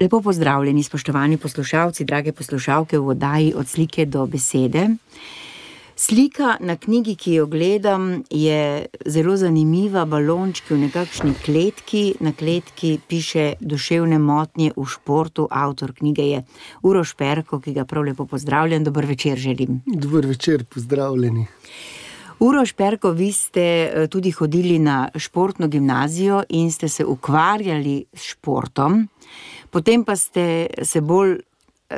Lepo pozdravljeni, spoštovani poslušalci, drage poslušalke v oddaji Od slike do besede. Slika na knjigi, ki jo gledam, je zelo zanimiva, balončki v nekakšni kletki. Na kletki piše duševne motnje v športu, avtor knjige je Uroš Perko, ki ga prav lepo pozdravljam. Dober večer želim. Dober večer, pozdravljeni. Uroš Perko, vi ste eh, tudi hodili na športno gimnazijo in ste se ukvarjali s športom, potem pa ste se bolj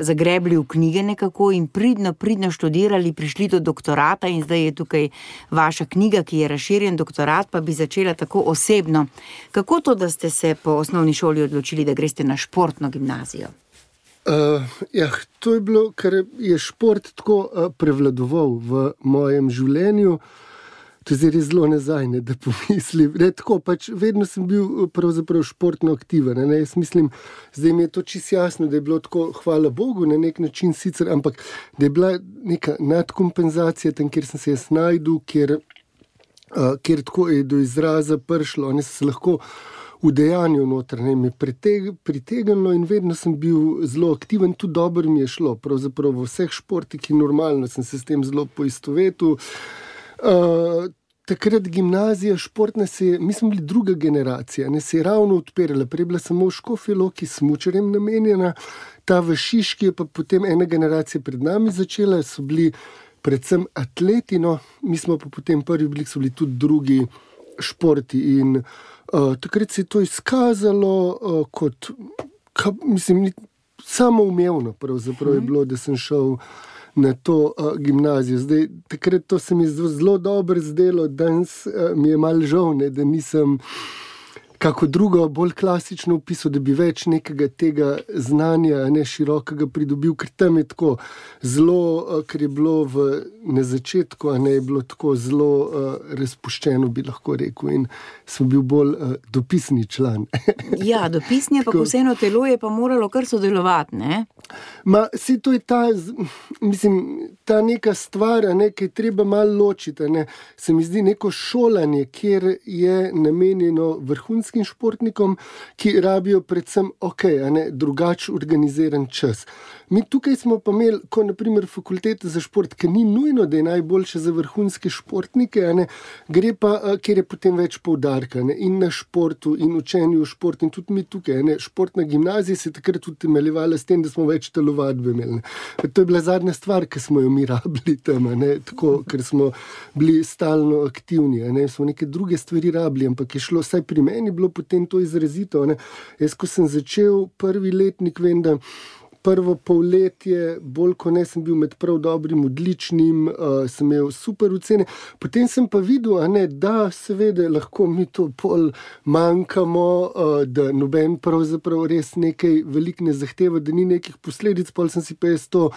zagrebli v knjige nekako in pridno, pridno študirali, prišli do doktorata in zdaj je tukaj vaša knjiga, ki je razširjen doktorat, pa bi začela tako osebno. Kako to, da ste se po osnovni šoli odločili, da greste na športno gimnazijo? Uh, ja, to je bilo, ker je šport tako uh, prevladoval v mojem življenju. To zdaj zelo nazaj, ne, da pomislim. Ne, tako, pač, vedno sem bil športno aktiven. Ne, jaz mislim, zdaj mi je to čisto jasno, da je bilo tako, hvala Bogu, na nek način sicer, ampak da je bila neka nadkompenzacija tam, kjer sem se jaz znašel, kjer, uh, kjer tako je do izraza prišlo. Ne, se lahko v dejanju notranje mi je pritegnilo in vedno sem bil zelo aktiven, tudi dobro mi je šlo. Pravzaprav v vseh športih in normalno sem se s tem zelo poistovetil. Uh, takrat gimnazija, športna se je, mi smo bili druga generacija, ne se je ravno odpirala, prej bila samo škofilo, ki je smučarjem namenjena, ta v Šiški je pa potem ena generacija pred nami začela, so bili predvsem atleti, no, mi smo pa potem prvi bili, so bili tudi drugi športi in uh, takrat se je to izkazalo uh, kot, ka, mislim, samo umevno, pravzaprav je mhm. bilo, da sem šel na to uh, gimnazijo. Zdaj, takrat to se mi je zelo dobro zdelo, danes uh, mi je mal žal, ne, da nisem kako drugo, bolj klasično opisal, da bi več nekega tega znanja, ne širokega, pridobil, ker tam je tako zelo, uh, ker je bilo v, na začetku, a ne je bilo tako zelo uh, razpuščeno, bi lahko rekel. In sem bil bolj uh, dopisni član. ja, dopisni, pa vseeno telo je pa moralo kar sodelovati. Ne? Ma, si to je ta, mislim, ta neka stvar, ne, ki je treba malo ločiti. Ne. Se mi zdi neko šolanje, kjer je namenjeno vrhunskim vrhunskim športnikom, ki rabijo predvsem ok, ne, drugače organiziran čas. Mi tukaj smo pa imeli, kot naprimer fakultete za šport, ki ni nujno, da je najboljše za vrhunske športnike, ne, gre pa, kjer je potem več poudarka ne, in na športu, in učenju v športu. In tudi mi tukaj, ne, športna gimnazija se je takrat utemeljevala s tem, da smo več telovadbe imeli. Ne. To je bila zadnja stvar, ki smo jo mi rabili tam, ne, tako, ker smo bili stalno aktivni. Ne, smo neke druge stvari rabili, ampak je šlo, vsaj pri meni, bilo potem to izrazito. Ne. Jaz, ko sem začel prvi letnik, vem, da prvo polletje, bolj kot ne, sem bil med prav dobrim, odličnim, uh, sem imel super ocene. Potem sem pa videl, ne, da seveda lahko mi to pol manjkamo, uh, da noben pravzaprav res nekaj velik ne zahteva, da ni nekih posledic. Pol sem si pa jaz to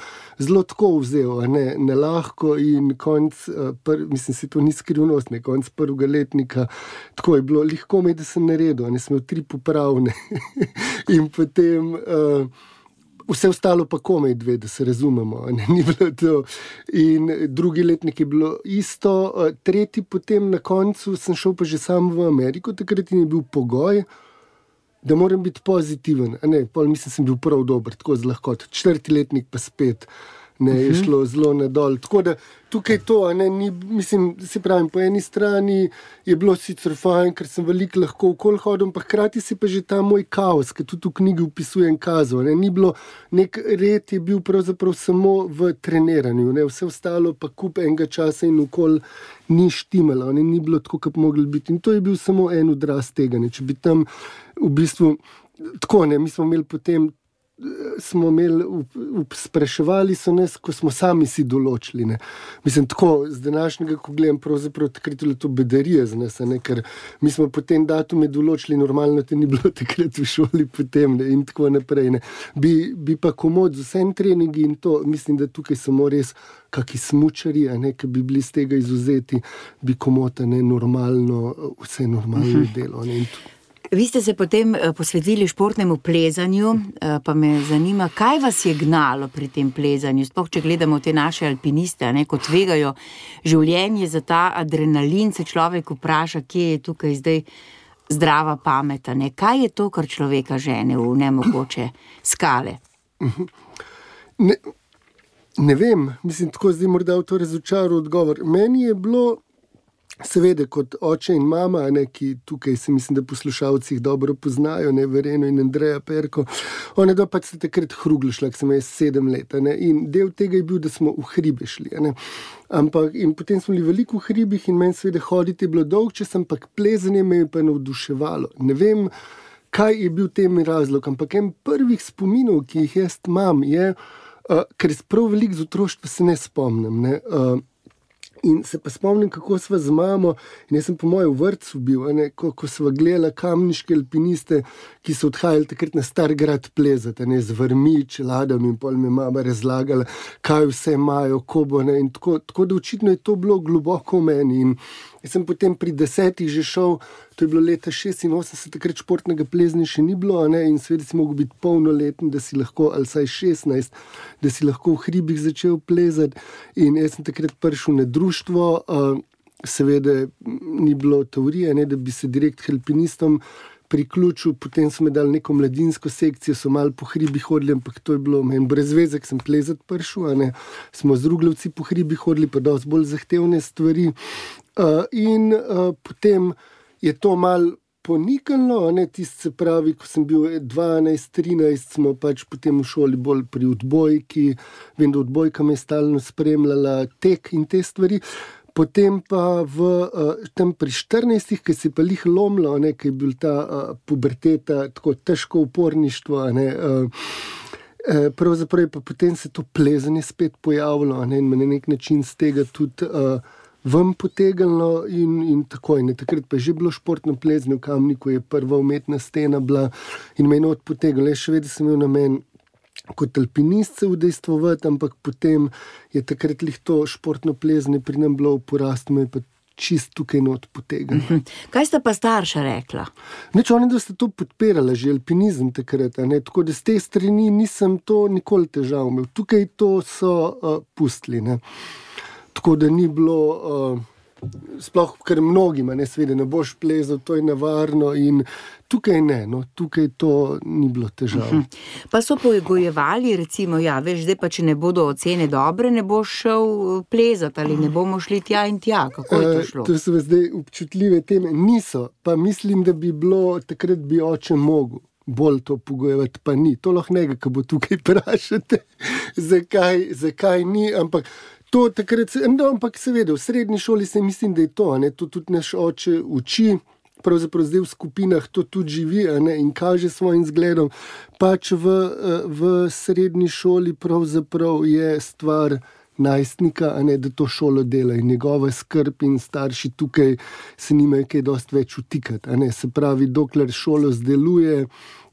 zelo tako vzel, ne, ne lahko in konc, uh, pr, mislim, si to ni skrivnost, ne konc prvega letnika. Tako je bilo, lahko mi, da sem naredil, ne sem imel tri popravne in potem. Uh, Vse ostalo pa komaj dve, da se razumemo. In drugi letnik je bilo isto, tretji potem na koncu sem šel pa že sam v Ameriko, takrat je bil pogoj, da moram biti pozitiven. Ne, pol mislim, sem bil prav dober, tako z lahkoto. Četrti letnik pa spet ne, uh -huh. je mhm. šlo zelo nadol. Tako da tukaj to, ne, ni, mislim, se pravi, po eni strani je bilo sicer fajn, ker sem veliko lahko okol hodil, pa hkrati si pa že ta moj kaos, ki tudi v knjigi opisujem kazo. Ne, ni bilo nek red, je bil pravzaprav samo v treniranju, ne, vse ostalo pa kup enega časa in okol ni štimalo, ne, ni bilo tako, kot bi mogli biti. In to je bil samo en odraz tega. Ne, če bi tam v bistvu. Tako, ne, mi smo imeli potem smo imeli, spraševali so nas, ko smo sami si določili. Ne. Mislim, tako z današnjega, ko gledam, pravzaprav takrat je to bedarije za nas, ne, ker mi smo potem datume določili, normalno te ni bilo takrat v šoli, potem ne, in tako naprej. Bi, bi pa komod z vsem treningi in to, mislim, da tukaj samo res. Kaki smočari, ki bi bili iz tega izuzeti, bi komota ne normalno, vse normalno uh -huh. delo. Ne, Vi ste se potem eh, posvetili športnemu plezanju, eh, pa me zanima, kaj vas je gnalo pri tem plezanju. Sploh, če gledamo te naše alpiniste, ne, kot tvegajo življenje za ta adrenalin, se človek vpraša, kje je tukaj zdaj zdrava pamet. Ne? Kaj je to, kar človeka žene v nemogoče skale? Ne, ne vem, mislim, tako zdaj morda v to razočaral odgovor. Meni je bilo. Seveda, kot oče in mama, ne, ki tukaj se mislim, da poslušalci dobro poznajo, ne verjeno in Andreja Perko. One dva pač ste takrat hrugli, šla sem jaz sedem let. Ne, in del tega je bil, da smo v hribe šli. Ne. Ampak potem smo bili veliko v hribih in meni seveda hoditi je bilo dolg čas, ampak plezanje me je pa navduševalo. Ne vem, kaj je bil tem razlog, ampak en prvih spominov, ki jih jaz imam, je, uh, ker sprav veliko z otroštva se ne spomnim. Ne, uh, In se pa spomnim, kako smo z mamo, in jaz sem po mojem vrtu bil, ne, ko, ko smo gledali kamniške alpiniste, ki so odhajali takrat na star grad plezati, ne, z vrmi, čeladami in pol mi mama razlagala, kaj vse imajo, ko bo. Ne, tako, tako da očitno je to bilo globoko v meni. In Jaz sem potem pri desetih že šel, to je bilo leta 86, takrat športnega plezanja še ni bilo, ne? in svet si mogel biti polnoleten, da si lahko, ali saj 16, da si lahko v hribih začel plezati. In jaz sem takrat prišel na društvo, uh, seveda ni bilo teorije, ne? da bi se direkt alpinistom. Priključil, potem smo dali neko mladinsko sekcijo, so malo po hribih hodili, ampak to je bilo meni brez veze, sem plezati prišel. Smo z drugljivci po hribih hodili, pa da so bolj zahtevne stvari. Uh, in uh, potem je to malo ponikalo, ne tisti, se pravi, ko sem bil 12-13, smo pač potem v šoli bolj pri odbojki, vem, da odbojka me je stalno spremljala tek in te stvari. Potem pa v uh, tem pri 14, ki si pa jih lomilo, ki je bil ta uh, puberteta, tako težko uporništvo. Ne, uh, Pravzaprav je pa potem se to plezanje spet pojavilo ne, in me na nek način z tega tudi vam potegnilo, in, in tako je. Takrat pa je že bilo športno plezanje v Kamniku, je prva umetna stena bila in me je not potegnilo. Še vedno sem imel namen. Kot alpinist se vdejstvovati, ampak potem je takrat lih to športno plezanje pri nam bilo v porastu, me pa čist tukaj not potegnilo. Mhm. Kaj sta pa starša rekla? Neč oni, da ste to podpirali, že alpinizem takrat, tako da z te strani nisem to nikoli težav imel. Tukaj to so uh, pustili. Ne. Tako da ni bilo, uh, sploh kar mnogima, ne svede, ne boš plezal, to je nevarno. In tukaj ne, no, tukaj to ni bilo težav. Uh mhm. -huh. Pa so pojegojevali, recimo, ja, veš, zdaj pa če ne bodo ocene dobre, ne boš šel uh, plezati ali ne bomo šli tja in tja. Kako je to šlo? Uh, to so zdaj občutljive teme. Niso, pa mislim, da bi bilo takrat bi oče mogel. Bolj to pogojevati, pa ni. To lahko nekaj, kar bo tukaj vprašati, zakaj, zakaj ni. Ampak to takrat, no, ampak seveda v srednji šoli se mislim, da je to, ne, to tudi naš oče uči. Pravzaprav zdaj v skupinah to tudi živi ne, in kaže svojim zgledom. Pač v, v srednji šoli je stvar najstnika, ne, da to šolo dela in njegova skrb in starši tukaj se nimajo kaj dosti več utikati. Se pravi, dokler šolo zdeluje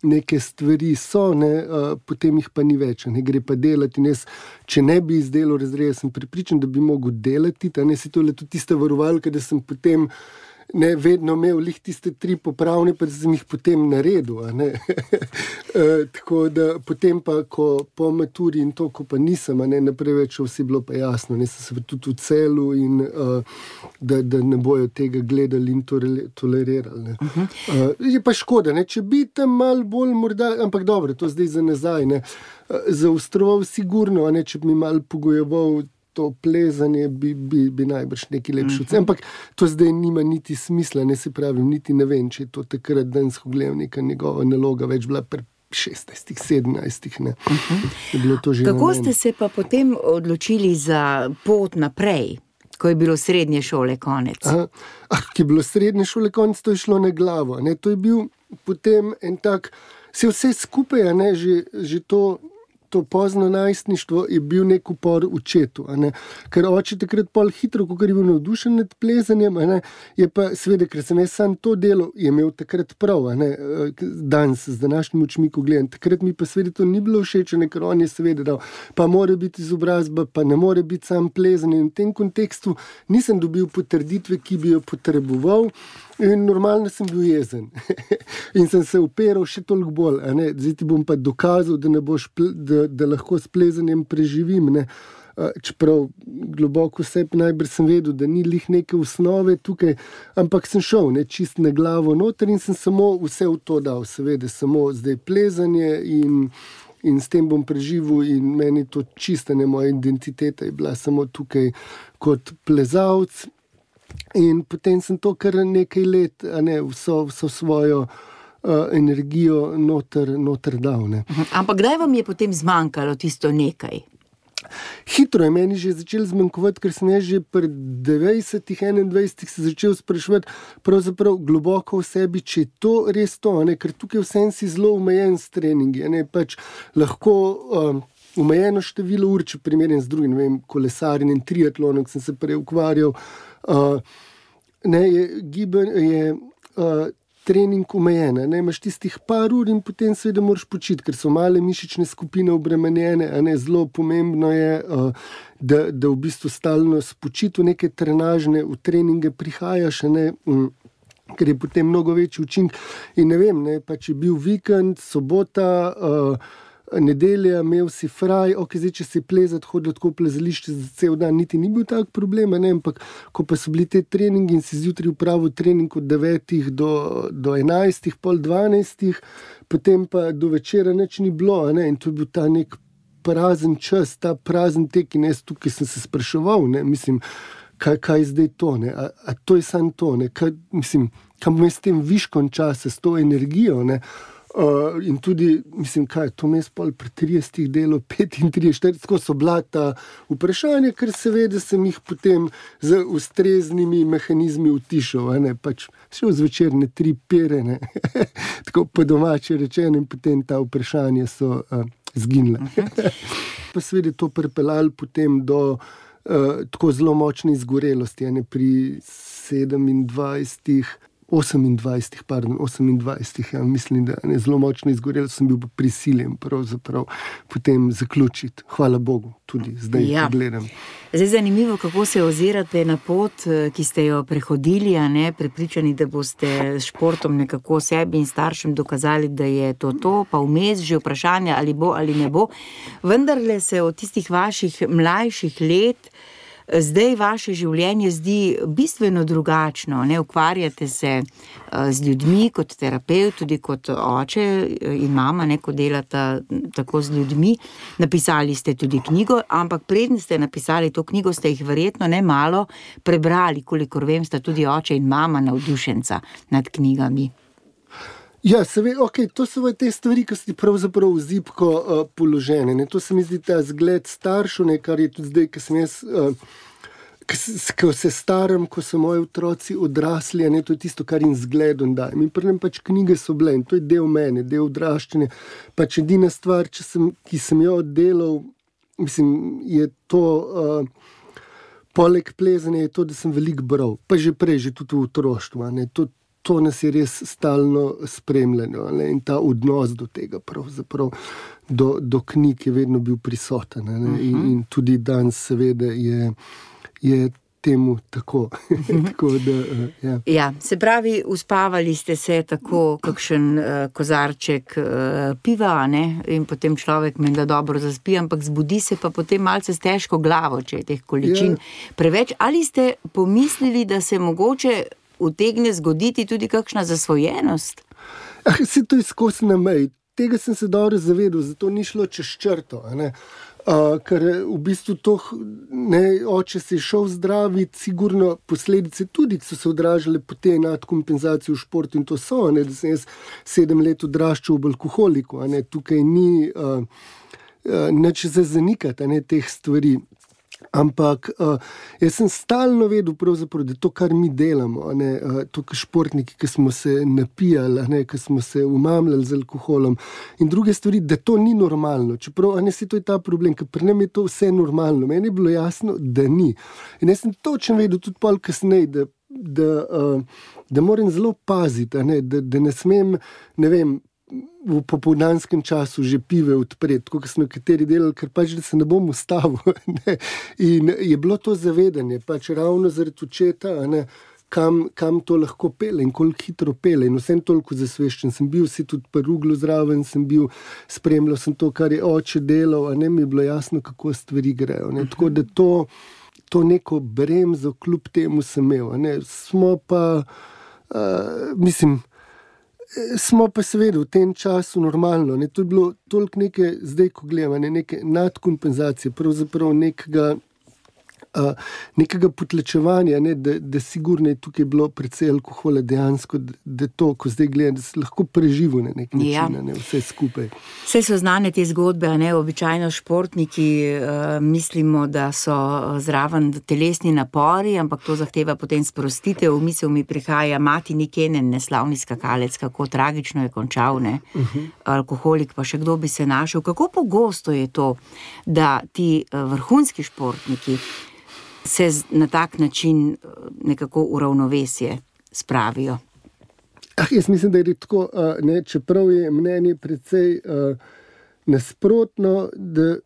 neke stvari so, ne, uh, potem jih pa ni več, ne gre pa delati. Jaz, če ne bi izdelal razreda, sem pripričan, da bi mogel delati. Ta, ne, to je tudi tista varovalka, da sem potem ne vedno imel lih tiste tri popravne, pa sem jih potem naredil. e, tako da potem pa, ko po maturi in to, ko pa nisem, ne naprej več, vse bilo pa jasno, ne sem se tudi v celu in uh, da, da ne bojo tega gledali in tolerirali. Uh -huh. uh, je pa škoda, ne? če bi tam mal bolj morda, ampak dobro, to zdaj za nazaj. Ne? Za ustroval, sigurno, ne, če bi mi mal pogojeval to plezanje bi, bi, bi najbrž nekaj lepše. Mm -hmm. Ampak to zdaj nima niti smisla, ne se pravi, niti ne vem, če je to takrat dejansko gledal neka njegova naloga, več bila pri 16, 17. Uh -huh. Kako ste se pa potem odločili za pot naprej? Ko je bilo srednje šole konec. Ah, ki je bilo srednje šole konec, to je šlo na glavo. Ne? To je bil potem en tak, se vse skupaj, ne, že, že to to pozno najstništvo je bil nek upor v četu. Ne? Ker oče takrat pol hitro, ko je bil navdušen nad plezanjem, je pa seveda, ker sem jaz sam to delo, je imel takrat prav, danes z današnjim očmi, ko gledam. Takrat mi pa seveda to ni bilo všeč, ker on je seveda dal, pa mora biti izobrazba, pa ne more biti sam plezanje. In v tem kontekstu nisem dobil potrditve, ki bi jo potreboval. In normalno sem bil jezen. in sem se upiral še toliko bolj. Zdaj ti bom pa dokazal, da, boš, da, da lahko s plezanjem preživim. Ne? čeprav globoko vse najbrž sem vedel, da ni lih neke osnove tukaj, ampak sem šel ne, čist na glavo noter in sem samo vse v to dal, seveda, samo zdaj plezanje in. In s tem bom preživel, in meni to čista ne moja identiteta, je bila samo tukaj kot plezalec. In potem sem to kar nekaj let, ne vso, vso svojo uh, energijo noter, noter dal. Ne. Ampak kdaj vam je potem zmanjkalo tisto nekaj? Hitro je meni že začelo zmanjkovati, ker sem že pri 90-21 se začel sprašovati, pravzaprav globoko v sebi, če je to res to, ne? ker tukaj vsem si zelo omejen s treningi. Pač lahko um, omejeno število ur, če primerjam z drugim, vem, kolesarjem in triatlonom, sem se prej ukvarjal. Uh, ne, je, giben, je uh, trening omejen, ne imaš tistih par ur in potem seveda moraš počiti, ker so male mišične skupine obremenjene. Zelo pomembno je, da, da v bistvu stalno spočiti v neke trenažne, v treninge prihajaš. Ne, Ker je potem mnogo večji učinek. In ne vem, ne, pa če je bil vikend, sobota, uh, nedelja, imel si fraj, ok, zdaj če si plezati, hodil tako plezališče za cel dan, niti ni bil tak problem, ne, ampak ko pa so bili te treningi in si zjutraj upravil trening od 9 do, do 11, pol 12, potem pa do večera nič ni bilo, ne, in to je bil ta nek prazen čas, ta prazen tek in jaz tukaj sem se spraševal, ne, mislim, kaj, kaj je zdaj to, ne, a, a to je samo to, ne, kaj, mislim, kam me s tem viškom časa, s to energijo, ne, Uh, in tudi, mislim, kaj je to mes pol pri 30 delu, 35, 40, so bila ta vprašanja, ker seveda sem jih potem z ustreznimi mehanizmi utišal, ne pač še v zvečerne tri pere, ne? tako po domače rečeno, in potem ta vprašanja so uh, zginile. pa seveda to pripeljal potem do uh, tako zelo močne izgorelosti, ne pri 27. 28, pardon, 28, ja, mislim, da je zelo močno izgorel, sem bil prisiljen potem zaključiti. Hvala Bogu, tudi zdaj ja. gledam. Zdaj je zanimivo, kako se ozirate na pot, eh, ki ste jo prehodili, a ne prepričani, da boste s športom nekako sebi in staršem dokazali, da je to to, pa vmes že vprašanje, ali bo ali ne bo. Vendar le se od tistih vaših mlajših let zdaj vaše življenje zdi bistveno drugačno. Ne ukvarjate se z ljudmi kot terapeut, tudi kot oče eh, in mama, ne ko delata tako z ljudmi. Napisali ste tudi knjigo, ampak predtem ste napisali to knjigo, ste jih verjetno ne malo prebrali, kolikor vem, sta tudi oče in mama navdušenca nad knjigami. Ja, seveda, okay, to so te stvari, ki so pravzaprav zipko uh, položene. Ne? To se mi zdi ta zgled staršev, ne? kar je tudi zdaj, ki sem jaz. Uh, Ko se staram, ko so moji otroci odrasli, ne, to je tisto, kar jim zgledam. Mi prvem pač knjige so bile in to je del mene, del odraščanja. Pač edina stvar, sem, ki sem jo oddelal, mislim, je to, uh, poleg plezanja, je to, da sem veliko bral, pa že prej, že tudi v otroštvu to nas je res stalno spremljalo in ta odnos do tega, do, do knjig, je vedno bil prisoten. Uh -huh. in, mhm. in tudi danes, seveda, je. je Temu tako. Mhm. tako da, uh, ja. Ja, se pravi, uspavali ste se tako, kakšen uh, kozarček uh, piva, ne? in potem človek menda dobro zaspi, ampak zbudi se pa potem malce s težko glavo, če je teh količin ja. preveč. Ali ste pomislili, da se mogoče utegne zgoditi tudi kakšna zasvojenost? Ah, se to izkosi na meji. Tega sem se dobro zavedal, zato ni šlo čez črto. Uh, ker v bistvu to, ne, oče si šel zdraviti, sigurno posledice tudi, so se odražale po tej nadkompenzaciji v športu in to so, ne, da sem jaz sedem let odraščal v alkoholiku, tukaj ni uh, uh, nič za zanikati teh stvari. Ampak uh, jaz sem stalno vedel, da to, kar mi delamo, ne, uh, to, kar športniki, ki smo se napijali, ki smo se umamljali z alkoholom in druge stvari, da to ni normalno. Čeprav ne si to je ta problem, ker pri nam je to vse normalno. Meni je bilo jasno, da ni. In jaz sem točno vedel, tudi pol kasneje, da, da, uh, da moram zelo paziti, ne, da, da ne smem, ne vem v popoldanskem času že pive odpreti, kot so nekateri delali, ker pač se ne bom ustavil. Ne. In je bilo to zavedanje, pač ravno zaradi očeta, kam, kam to lahko pele in koliko hitro pele. In vsem toliko zasveščen sem bil, si tudi pruglo zraven, sem bil, spremljal sem to, kar je oče delal, a ne mi je bilo jasno, kako stvari grejo. Ne. Tako da to, to neko bremzo, kljub temu sem imel. Smo pa, uh, mislim. Smo pa seveda v tem času normalno. Ne? To je bilo toliko neke, zdaj ko gledamo, ne? neke nadkompenzacije, pravzaprav nekega nekega potlačevanja, ne, da, da sigurno je tukaj bilo predvsej alkohola, dejansko, da, da to, ko zdaj gledam, da se lahko preživi na nek način, ja. ne, vse skupaj. Vse so znane te zgodbe, ne običajno športniki uh, mislimo, da so zraven telesni napori, ampak to zahteva potem sprostitev. V misel mi prihaja mati Nikenen, neslavni skakalec, kako tragično je končal, ne, uh mhm. -huh. alkoholik, pa še kdo bi se našel. Kako pogosto je to, da ti uh, vrhunski športniki se na tak način eh, nekako uravnovesje spravijo. Ah, jaz mislim, da je tako, ne, čeprav je mnenje precej uh, nasprotno, da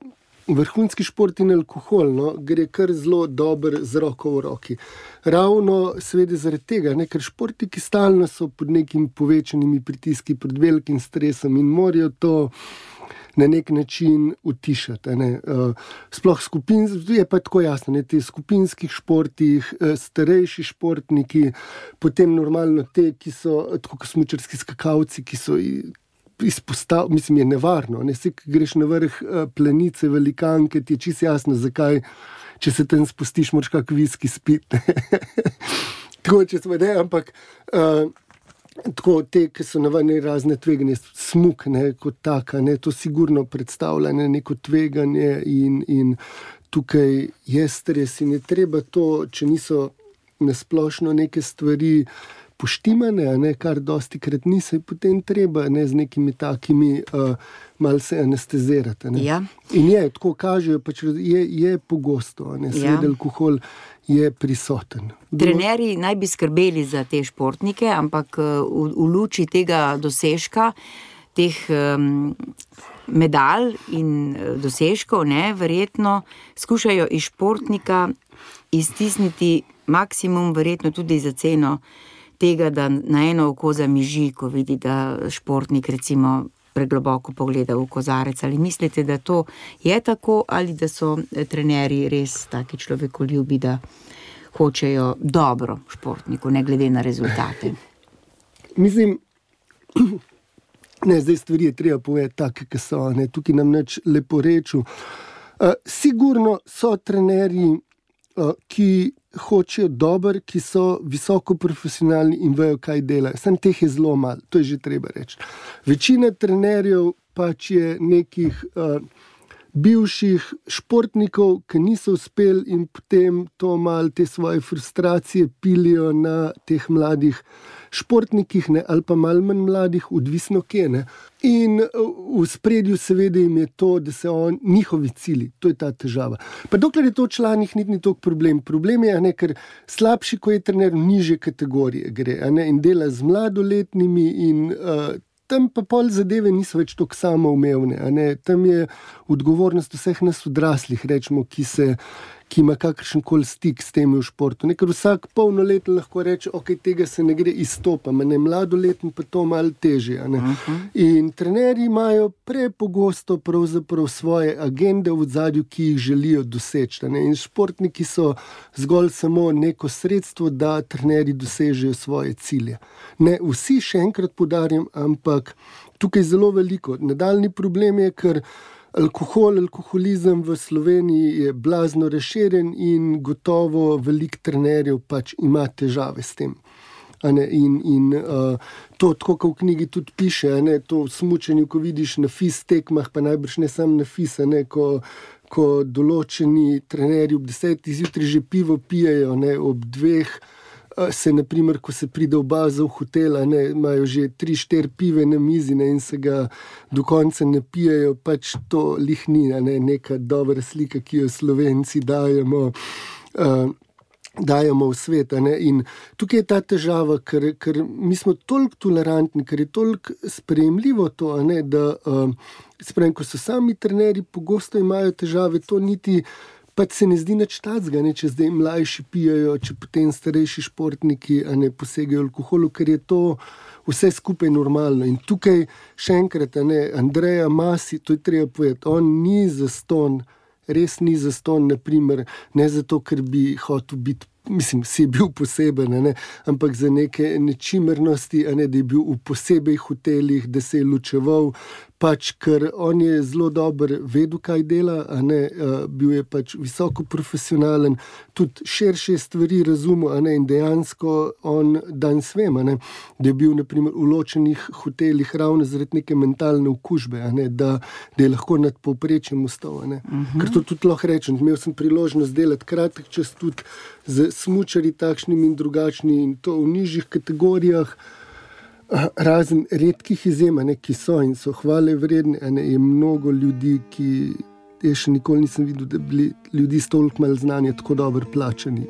vrhunski šport in alkohol no, gre kar zelo dobro z roko v roki. Ravno svede zaradi tega, ne, ker športniki stalno so pod nekimi povečanimi pritiski, pod velikim stresom in morajo to na nek način utišati. Ne. Uh, sploh skupin, je pa tako jasno, da ti skupinskih športih, uh, starejši športniki, potem normalno te, ki so tako smočarski skakalci, ki so. Izpostav, mislim, je nevarno. Ne si greš na vrh uh, planice, velikanke, ti je čisto jasno, zakaj, če se tam spustiš, moraš kak viski spiti. Tako če smo ne, ampak. Uh, Tako te, ki so navadni razne tveganje, smuk, ne, kot taka, ne, to sigurno predstavlja ne, neko tveganje in, in tukaj je stres in je treba to, če niso nasplošno neke stvari poštimane, ne, kar dosti krat niso, potem treba ne, z nekimi takimi uh, malce anestezirati. Ja. In je, tako kažejo, pač je, je pogosto, ne, ja. sledil alkohol je prisoten. Trenerji naj bi skrbeli za te športnike, ampak v, v luči tega dosežka, teh um, medalj in eh, dosežkov, ne, verjetno skušajo iz športnika iztisniti maksimum, verjetno tudi za ceno tega, da na eno oko zamiži, ko vidi, da športnik recimo pregloboko pogleda v kozarec. Ali mislite, da to je tako, ali da so eh, trenerji res taki človekoljubi, da hočejo dobro športniku, ne glede na rezultate? Mislim. Ne, zdaj stvari je treba povedati tako, kot so. Ne, tukaj nam neč lepo reči. Uh, sigurno so trenerji, uh, ki hočejo dobro, ki so visoko profesionalni in vejo, kaj delajo. Sam teh je zelo malo, to je že treba reči. Večina trenerjev pač je nekih. Uh, bivših športnikov, ki niso uspeli in potem to malo te svoje frustracije pilijo na teh mladih športnikih, ne, ali pa malo manj mladih, odvisno kje. Ne. In v spredju, seveda, jim je to, da so on, njihovi cilji, to je ta težava. Pa dokler je to v članih, ni, ni to problem. Problem je, ne, ker slabši, ko je trener, niže kategorije gre ne, in dela z mladoletnimi in uh, tam pa pol zadeve niso več tako samoumevne. Tam je odgovornost vseh nas odraslih, rečemo, ki se ki ima kakršen koli stik s temi v športu. Ker vsak polnoleten lahko reče, ok, tega se ne gre izstopati, ne mladoleten pa to malo težje. Uh mhm. -huh. In trenerji imajo prepogosto svoje agende v zadju, ki jih želijo doseči. In športniki so zgolj samo neko sredstvo, da trenerji dosežejo svoje cilje. Ne vsi, še enkrat podarjam, ampak tukaj je zelo veliko. Nadaljni problem je, ker alkohol, alkoholizem v Sloveniji je blazno razširjen in gotovo veliko trenerjev pač ima težave s tem. In, in uh, to, tako kot v knjigi tudi piše, ne, to v smučenju, ko vidiš na FIS tekmah, pa najbrž ne samo na FIS, ne, ko, ko določeni trenerji ob desetih zjutraj že pivo pijejo, ne, ob dveh se, naprimer, ko se pride v bazo v hotel, imajo že tri, štiri pive na mizi ne, in se ga do konca ne pijejo, pač to lihni, ne, neka dobra slika, ki jo slovenci dajemo. Uh, Dajemo v svet. In tukaj je ta težava, ker, ker mi smo toliko tolerantni, ker je toliko sprejemljivo to, ne, da uh, sprem, ko so sami trenerji, pogosto imajo težave, to niti uh, pač se ne zdi nič tacga, ne, če zdaj mlajši pijajo, če potem starejši športniki ne posegajo alkoholu, ker je to vse skupaj normalno. In tukaj še enkrat, ne, Andreja Masi, to je treba povedati, on ni za ston, res ni za ston, naprimer, ne zato, ker bi hotel biti mislim, si je bil poseben, ne, ampak za neke nečimernosti, ne, da je bil v posebej hotelih, da se je ločeval. Pač, ker on je zelo dober, vedel, kaj dela, ne, bil je pač visoko profesionalen, tudi širše stvari razumel. Ne, in dejansko on danes vemo, da je bil naprimer, v ločenih hotelih ravno zaradi neke mentalne okužbe, ne, da, da je lahko nad povprečjem ustal. Uh -huh. Ker to tudi lahko rečem. Imel sem priložnost delati kratek čas tudi z smočari, takšnimi in drugačnimi, in to v nižjih kategorijah. Razen redkih izjem, ki so in so hvale vredne, ne, je mnogo ljudi, ki jaz še nikoli nisem videl, da bi ljudi s toliko malo znanja tako dobro plačani.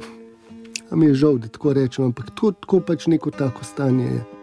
Am je žal, da tako rečem, ampak to tako pač neko tako stanje je.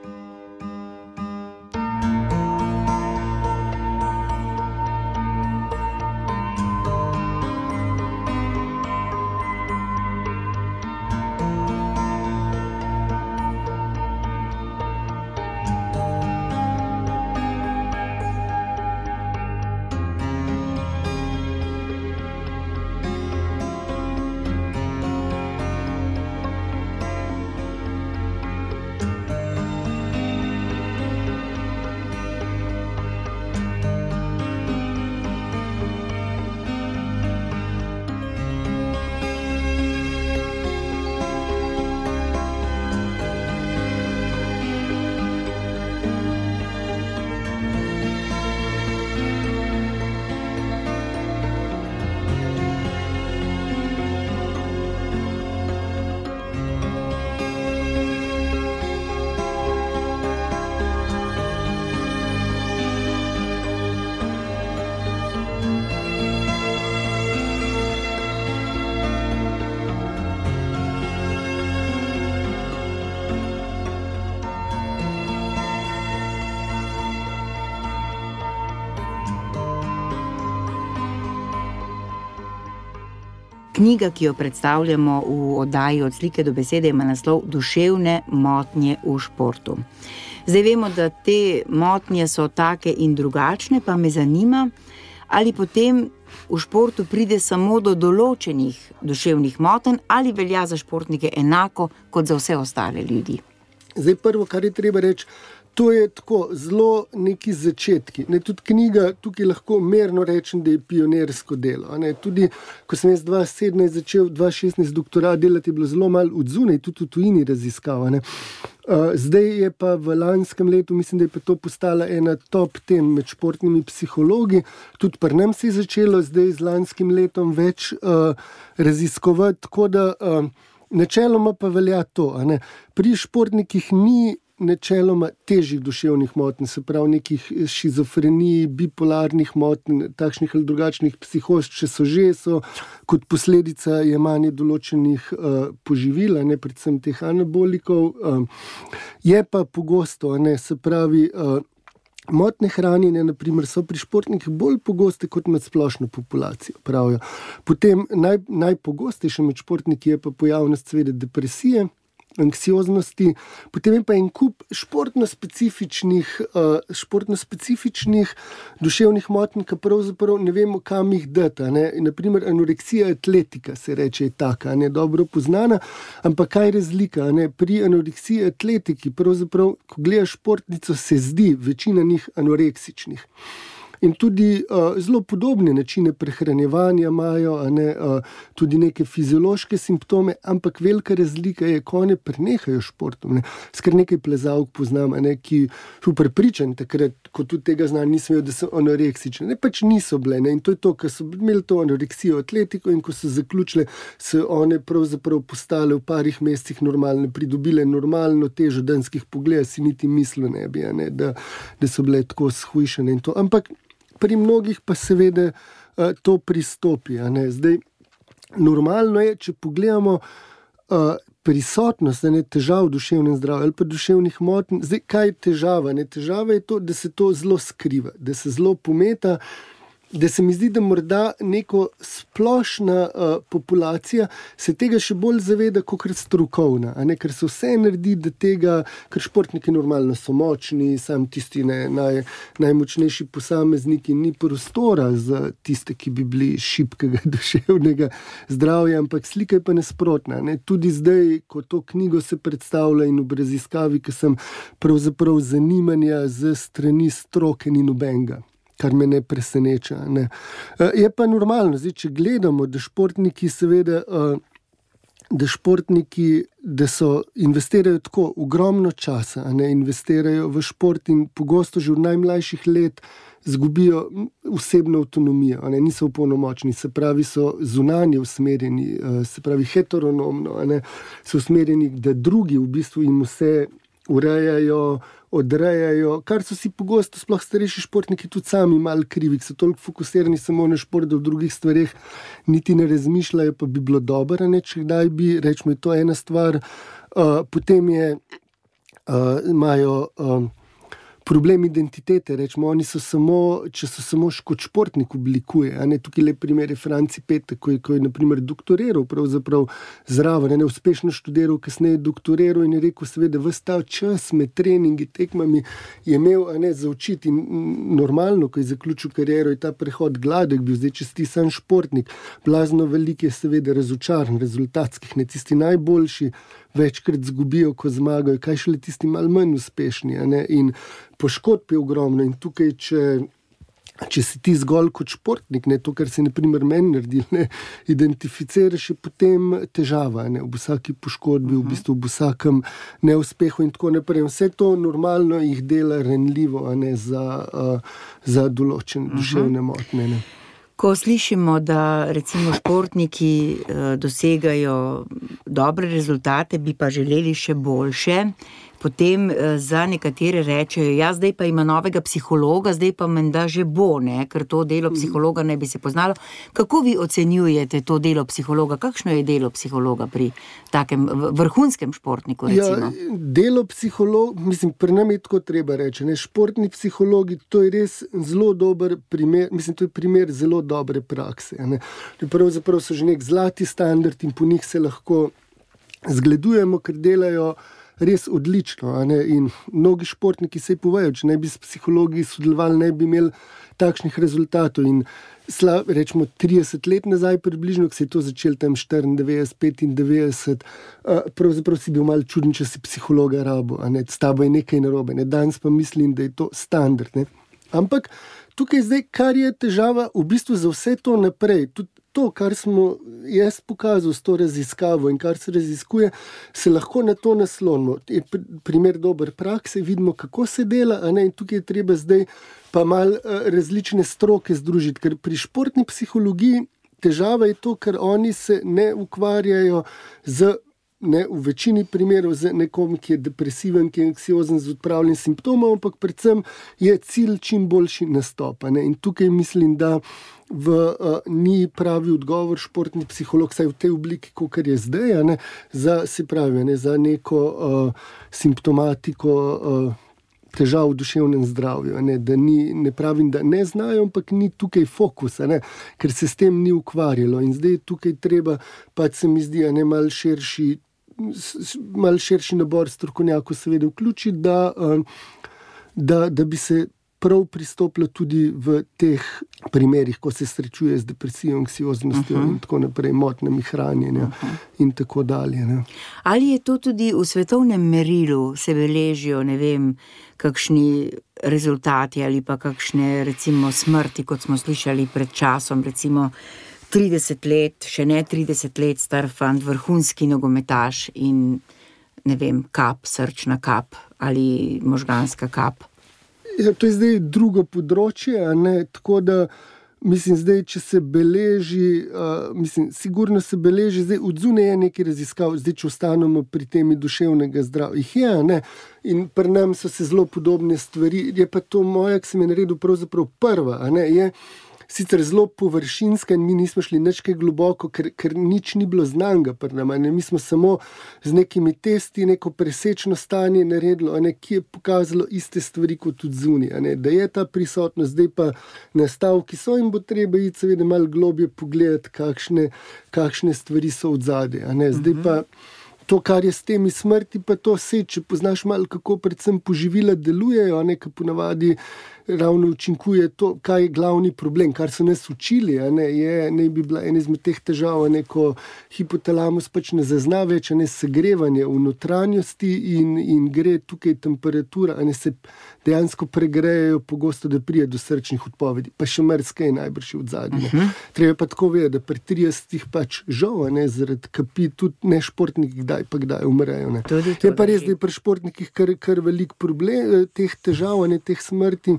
Knjiga, ki jo predstavljamo v oddaji od slike do besede, ima naslov Duševne motnje v športu. Zdaj vemo, da te motnje so take in drugačne, pa me zanima, ali potem v športu pride samo do določenih duševnih motenj, ali velja za športnike enako kot za vse ostale ljudi. Zdaj, prvo, kar je treba reči, To je tako zelo neki začetki. Ne, tudi knjiga, tukaj lahko merno rečem, da je pionirsko delo. Ne, tudi, ko sem jaz 2017 začel, 2016 doktorat delati, je bilo zelo malo odzune, tudi v tujini raziskava. Uh, zdaj je pa v lanskem letu, mislim, da je to postala ena top tem med športnimi psihologi. Tudi pri nam se je začelo zdaj z lanskim letom več uh, raziskovati. Tako da uh, načeloma pa velja to. Pri športnikih ni načeloma težjih duševnih motenj, se pravi nekih šizofrenij, bipolarnih motenj, takšnih ali drugačnih psihoz, če so že, so kot posledica jemanja določenih uh, poživil, ne predvsem teh anabolikov. Uh, je pa pogosto, ne, se pravi. Uh, Motne hranjenje, naprimer, so pri športnikih bolj pogoste kot med splošno populacijo. Pravijo. Potem naj, najpogostejše med športniki je pa pojavnost, seveda, depresije, anksioznosti, potem je pa en kup športno-specifičnih, uh, športno-specifičnih duševnih motenj, ki pravzaprav ne vemo, kam jih dati. Naprimer, anoreksija atletika se reče, taka, ne dobro poznana, ampak kaj je razlika? Ne? Pri anoreksiji atletiki, pravzaprav, ko gledaš športnico, se zdi večina njih anoreksičnih in tudi uh, zelo podobne načine prehranevanja imajo, ne, uh, tudi neke fiziološke simptome, ampak velika razlika je, ko ne prenehajo športom. Skrat nekaj plezalk poznam, ne, ki so prepričani, takrat, ko tudi tega znanja nismo imeli, da so anoreksični. Ne, pač niso bile. Ne, in to je to, ker so imeli to anoreksijo, atletiko, in ko so zaključile, so one pravzaprav postale v parih mesecih normalne, pridobile normalno težo danskih pogledov, si niti mislili ne bi, ne, da, da so bile tako shujšene. Ampak pri mnogih pa seveda uh, to pristopi. Zdaj, normalno je, če pogledamo uh, prisotnost ne, težav v duševnem zdravju ali pa duševnih motenj. Zdaj, kaj je težava? Ne? Težava je to, da se to zelo skriva, da se zelo pometa. Da se mi zdi, da morda neko splošna uh, populacija se tega še bolj zaveda, kot strokovna. Ker se vse naredi, da tega, ker športniki normalno so močni, sam tisti ne, naj, najmočnejši posamezniki, ni prostora za tiste, ki bi bili šibkega duševnega zdravja, ampak slika je pa nasprotna. Ne? Tudi zdaj, ko to knjigo se predstavlja in v raziskavi, ki sem pravzaprav zanimanja z strani stroke ni nobenega kar me ne preseneča. Ne. Eh, je pa normalno, zdaj, če gledamo, da športniki, seveda, eh, da športniki, da so investirajo tako ogromno časa, ne investirajo v šport in pogosto že v najmlajših let. Zgubijo osebno avtonomijo, ne, niso upolnomočeni, se pravi, so zunanje usmerjeni, eh, se pravi, heteronomno, ne, so usmerjeni, da drugi v bistvu jim vse urejajo, odrejajo, kar so si pogosto, sploh starejši športniki, tudi sami malo krivi, so toliko fokusirani samo na šport, da v drugih stvarih niti ne razmišljajo, pa bi bilo dobro, ne, če kdaj bi, rečemo, to je ena stvar. Uh, potem je, uh, imajo. Uh, problem identitete. Rečemo, oni so samo, če so samo kot športnik oblikuje. Tukaj le primer je Franci Petek, ko je, ko je naprimer, doktoriral zraven, ne uspešno študiral, kasneje doktoriral in je rekel, seveda, vse ta čas med treningi, tekmami je imel ne, za učiti. Normalno, ko je zaključil kariero, je ta prehod gladek bil, zdaj če si sam športnik. Blazno velik je seveda razočaran, rezultatskih, ne tisti najboljši večkrat zgubijo, ko zmagajo, kaj šele tisti malo manj uspešni. In poškodb je ogromno. In tukaj, če, če si ti zgolj kot športnik, ne, to, kar si naprimer meni naredil, ne, identificiraš, je potem težava. Ne, v vsaki poškodbi, uh -huh. v bistvu v vsakem neuspehu in tako naprej. Vse to normalno jih dela renljivo ne, za, uh, za določene uh -huh. duševne motnje. Ne. Ko slišimo, da recimo športniki eh, dosegajo dobre rezultate, bi pa želeli še boljše, potem eh, za nekatere rečejo, da ja, zdaj pa ima novega psihologa, zdaj pa menda že bo, ne? ker to delo mhm. psihologa ne bi se poznalo. Kako vi ocenjujete to delo psihologa? Kakšno je delo psihologa pri takem vrhunskem športniku? Ja, delo psihologa, mislim, pri nam je tako treba reči. Ne? Športni psihologi, to je res zelo dober primer, mislim, to je primer zelo dobre prakse. Pravzaprav so že nek zlati standard in po njih se lahko zgledujemo, ker delajo res odlično. In mnogi športniki se povejo, če ne bi s psihologi sodelovali, ne bi imeli takšnih rezultatov. In slab, rečemo 30 let nazaj, približno, ko se je to začelo tam 94, 95, pravzaprav si bil mal čuden, če si psihologa rabo, s tabo je nekaj narobe. Ne? Danes pa mislim, da je to standard. Ne? Ampak tukaj zdaj, kar je težava v bistvu za vse to naprej. Tudi to, kar smo jaz pokazal s to raziskavo in kar se raziskuje, se lahko na to naslonimo. Je primer dober prakse, vidimo, kako se dela, in tukaj je treba zdaj pa malo eh, različne stroke združiti, ker pri športni psihologiji težava je to, ker oni se ne ukvarjajo z ne, v večini primerov z nekom, ki je depresiven, ki je anksiozen z odpravljanjem simptomov, ampak predvsem je cilj čim boljši nastop. In tukaj mislim, da v, uh, ni pravi odgovor športni psiholog, vsaj v tej obliki, kot je zdaj, ne, za, pravi, ne, za neko uh, simptomatiko. Uh, Težav v duševnem zdravju, ne, ni, ne pravim, da ne znajo, ampak ni tukaj fokusa, ne, ker se s tem ni ukvarjalo. In zdaj je tukaj treba, pa se mi zdi, je malo širši malo širši nabor strokovnjakov, seveda, vključiti, da, da, da bi se prav pristopilo tudi v teh primerih, ko se srečuje z depresijo, anksioznostjo uh -huh. in tako naprej, motnjami hranjenja uh -huh. in tako dalje. Ne. Ali je to tudi v svetovnem merilu, se beležijo, ne vem, kakšni rezultati ali pa kakšne, recimo, smrti, kot smo slišali pred časom, recimo. 30 let, še ne 30 let star fant, vrhunski nogometaš in ne vem, kap, srčna kap ali možganska kap. Ja, to je zdaj drugo področje. Tako da, mislim, zdaj, če se beleži, uh, mislim, sigurno se beleži, zdaj odzune je nekaj raziskav, zdaj, če ostanemo pri temi duševnega zdravja. Je, ne? In pri nas so se zelo podobne stvari. Je pa to moja, ki sem je naredil, pravzaprav prva. Je, sicer zelo površinska in mi nismo šli nič kaj globoko, ker, ker nič ni bilo znanga pri nam. Mi smo samo z nekimi testi neko presečno stanje naredili, ki je pokazalo iste stvari kot tudi zunaj. Da je ta prisotnost, zdaj pa nastavki so in bo treba iti seveda malo globje pogledati, kakšne, kakšne stvari so v zadnje. Zdaj pa. To, kar je s temi smrti, pa to vse, če poznaš malo, kako predvsem poživila delujejo, nekaj ponavadi ravno učinkuje to, kaj je glavni problem, kar so nas učili. Ne, je, ne bi bila ena izmed teh težav, ne, ko hipotalamus pač ne zazna več, ne segrevanje v notranjosti in, in gre tukaj temperatura, ne se dejansko pregrejejo, pogosto da pride do srčnih odpovedi, pa še mrzke, najbrž v zadnjem. Uh -huh. Treba pa tako vedeti, da pri 30-ih pač žal, ne zaradi kapi, tudi ne športniki, kdaj pa kdaj umrejo. Je pa res, da je pri športnikih kar, kar velik problem eh, teh težav, ne teh smrti.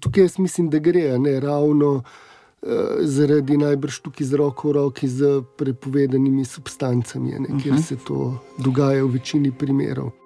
Tukaj jaz mislim, da gre ne ravno uh, zaradi najbrž tukaj z roko v roki z prepovedanimi substancami, ne, kjer mhm. se to dogaja v večini primerov.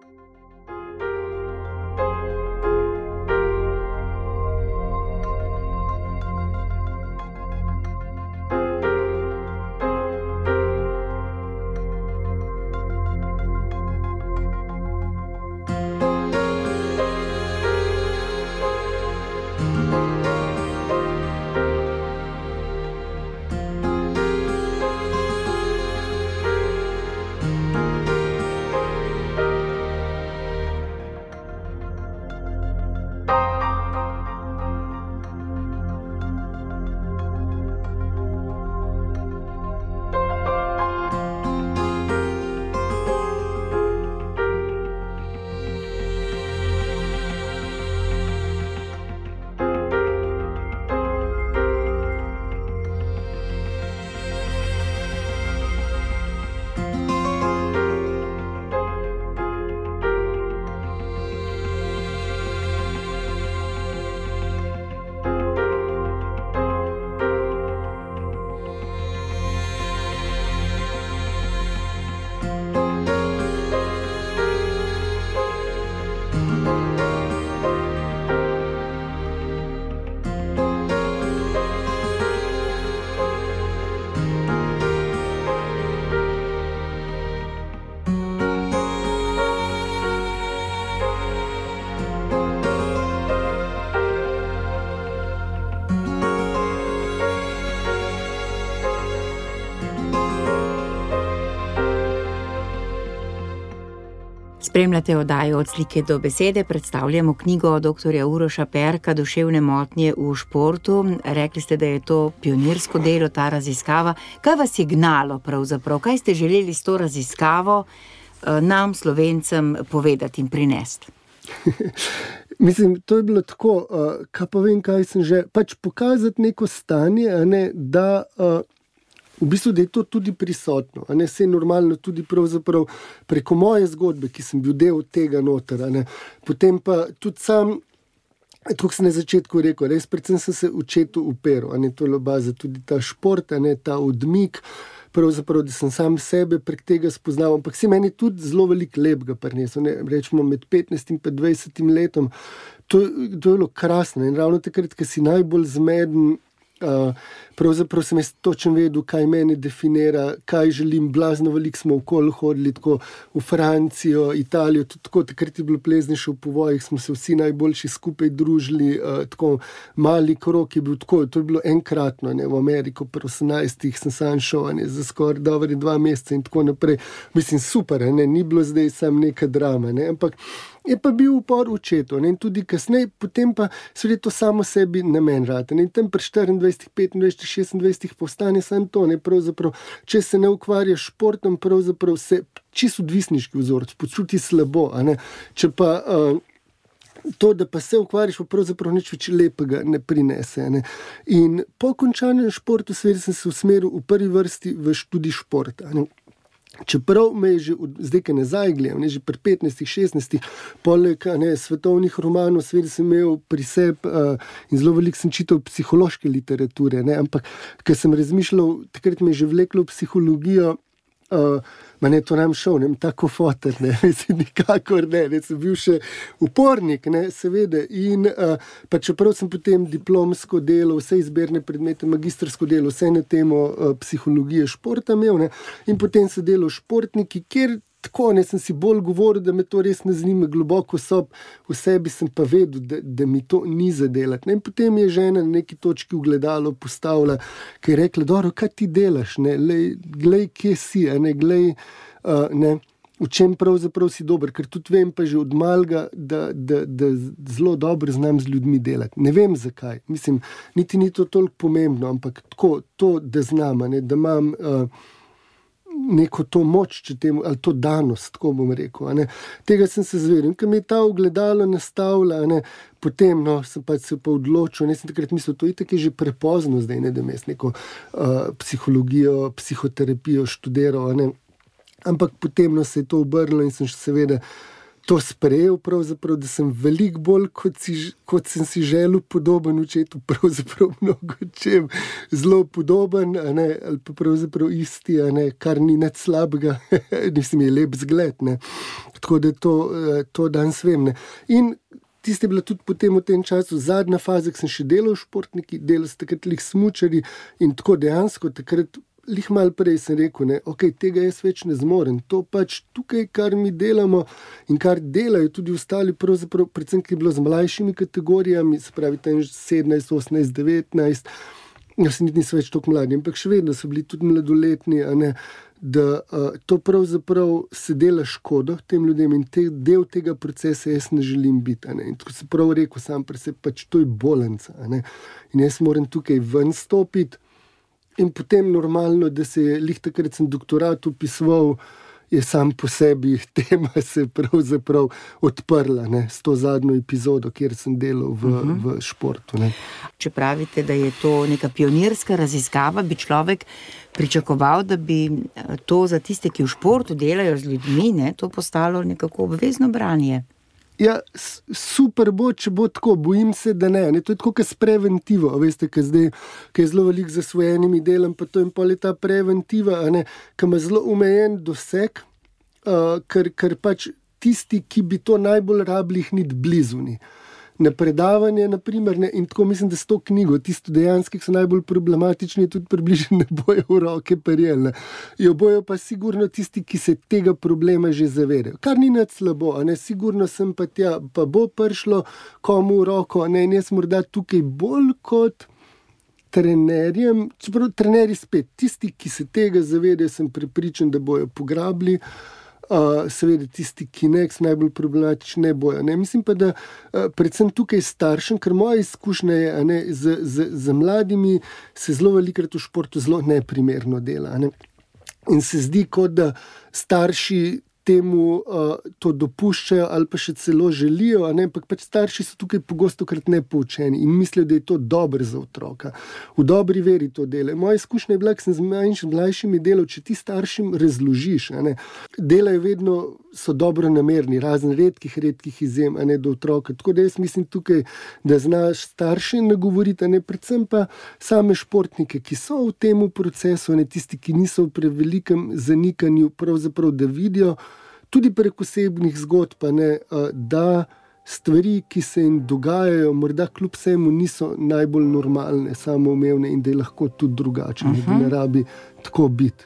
Spremljate oddajo od slike do besede, predstavljamo knjigo dr. Uroša Perka, duševne motnje v športu. Rekli ste, da je to pionirsko delo, ta raziskava. Kaj vas je gnalo pravzaprav? Kaj ste želeli s to raziskavo eh, nam, slovencem, povedati in prinesti? Mislim, to je bilo tako, uh, kaj pa vem, kaj sem že. Pač pokazati neko stanje, ne, da uh, v bistvu, je to tudi prisotno. Ne, vse je normalno, tudi preko moje zgodbe, ki sem bil del tega notra. Potem pa tudi sam. Kot sem na začetku rekel, res predvsem sem se učil uperu, ne to je baza, tudi ta šport, ne ta odmik. Pravzaprav, da sem sam sebe prek tega spoznal, ampak si meni tudi zelo veliko lepega prinesel. Rečemo med 15 in 20 letom. To, to je bilo krasno in ravno takrat, ko si najbolj zmeden, uh, pravzaprav sem jaz točno vedel, kaj meni definira, kaj želim. Blazno veliko smo okoli hodili, tako v Francijo, Italijo, tudi tako, takrat je bilo pleznejše v povojih, smo se vsi najboljši skupaj družili, uh, tako mali krok je bil tako, to je bilo enkratno, ne, v Ameriko, pri 18-ih sem sam šel, ne, za skoraj dobre dva meseca in tako naprej. Mislim, super, ne, ni bilo zdaj samo neka drama, ne, ampak je pa bil upor v četu in tudi kasneje, potem pa se to samo sebi namen rade. In tam pri 24, 25, 26 postane samo to. Ne, če se ne ukvarjaš s športom, pravzaprav se čisto odvisniški vzorec, počuti slabo. Če pa. Uh, To, da pa se ukvarjaš, pa pravzaprav nič več lepega ne prinese. Ne. Po končanem športu, sem se usmeril v prvi vrsti v študij športa. Ne. Čeprav me je že zdaj, ki ne že pri 15, 16, poleg ne, svetovnih romanov, svet sem imel pri sebi uh, in zelo veliko sem čital psihološke literature. Ne, ampak, ker sem razmišljal, takrat me je že vleklo psihologijo. Uh, Ne, to nam šel, ne tako fotor, ne, ne, nikakor ne, ne, sem bil še upornik, ne, seveda. In uh, pa čeprav sem potem diplomsko delo, vse izbirne predmete, magistrsko delo, vse na temo uh, psihologije športa imel, ne, in potem so delo športniki, kjer tako ne sem si bolj govoril, da me to res ne zanima, globoko sob, v sebi sem pa vedel, da, da mi to ni za delati. In potem je žena na neki točki v gledalo postavila, ki je rekla: Dobro, kaj ti delaš, ne, lej, glej, kje si, ne, glej, uh, ne. V čem pravzaprav si dober, ker tudi vem, pa že od malega, da, da, da zelo dobro znam z ljudmi delati. Ne vem zakaj, mislim, niti ni to toliko pomembno, ampak tako, to, da znam, ne, da imam. Uh, neko to moč, temu, ali to danost, tako bom rekel. Tega sem se zvedel. Ker mi je ta ogledalo nastavljalo, potem no, sem pa se pa odločil. Ne sem takrat mislil, da je to že prepozno, zdaj ne da bi jaz neko uh, psihologijo, psihoterapijo študiral. Ampak potem no, se je to obrnilo in sem seveda to sprejel, da sem veliko bolj kot, si, kot sem si želel, podoben očetu, pravzaprav mnogo čem, zelo podoben, ne, ali pa pravzaprav isti, ne, kar ni nič slabega, nisem je lep zgled. Ne. Tako da to, eh, to danes vem. Ne. In tiste je bila tudi potem v tem času zadnja faza, ki sem še delal v športniki, delal sem takrat lih smučari in tako dejansko takrat lih malo prej sem rekel, da okay, tega jaz več ne zmorem. To pač tukaj, kar mi delamo in kar delajo tudi ostali, predvsem, ki je bilo z mlajšimi kategorijami, se pravi, tam 17, 18, 19. Jaz nisem več tako mlad, ampak še vedno so bili tudi mladoletni, ne, da uh, to pravzaprav se dela škodo tem ljudem in te, del tega procesa jaz ne želim biti. Ne. In tako se prav rekel, sam pri sebi, pač to je bolenca. In jaz moram tukaj ven stopiti. In potem normalno, da se je lih takrat sem doktorat upisoval. Je sam po sebi tema se pravzaprav odprla ne, s to zadnjo epizodo, kjer sem delal v, uh mhm. -huh. v športu. Ne. Če pravite, da je to neka pionirska raziskava, bi človek pričakoval, da bi eh, to za tiste, ki v športu delajo z ljudmi, ne, to postalo nekako obvezno branje. Ja, super bo, če bo tako, bojim se, da ne. ne. To je tako, kot s preventivo. Veste, ki je zelo velik za svojenimi delom, pa to je pa ta preventiva, ki ima zelo omejen doseg, uh, ker, ker pač tisti, ki bi to najbolj rabili, ni blizu. Ni na predavanje. Naprimer, ne, in tako mislim, da s to knjigo, tisto dejansko, ki so najbolj problematični, tudi približno ne bojo v roke perjele. Jo bojo pa sigurno tisti, ki se tega problema že zavedajo. Kar ni nad slabo, ne, sigurno sem pa tja, pa bo prišlo komu v roko, ne, in jaz morda tukaj bolj kot. Trenerjem, čeprav trenerji spet, tisti, ki se tega zavedajo, sem pripričan, da bojo pograbili. Uh, Seveda, tisti, ki ne, so najbolj problematični, ne bojo. Ne? Mislim pa, da predvsem tukaj staršem, ker moja izkušnja je, da z, z, z mladimi se zelo velikrat v športu zelo neprimerno dela. Ne? In se zdi, kot da starši temu uh, to dopuščajo ali pa še celo želijo, ampak pač starši so tukaj pogosto krat nepoučeni in mislijo, da je to dobro za otroka. V dobri veri to delajo. Moja izkušnja je bila, da sem z manjšimi, mlajšimi delal, če ti staršim razložiš, delajo vedno. So dobro namerni, razen redkih, redkih izjem, a ne do otroka. Tako da jaz mislim tukaj, da znaš starše nagovoriti, ne predvsem pa same športnike, ki so v tem procesu, ne tisti, ki niso v prevelikem zanikanju, pravzaprav da vidijo, tudi prek osebnih zgodb, ne, da stvari, ki se jim dogajajo, morda kljub vsemu niso najbolj normalne, samoumevne in da je lahko tudi drugače, uh -huh. da ne mhm. rabi tako biti.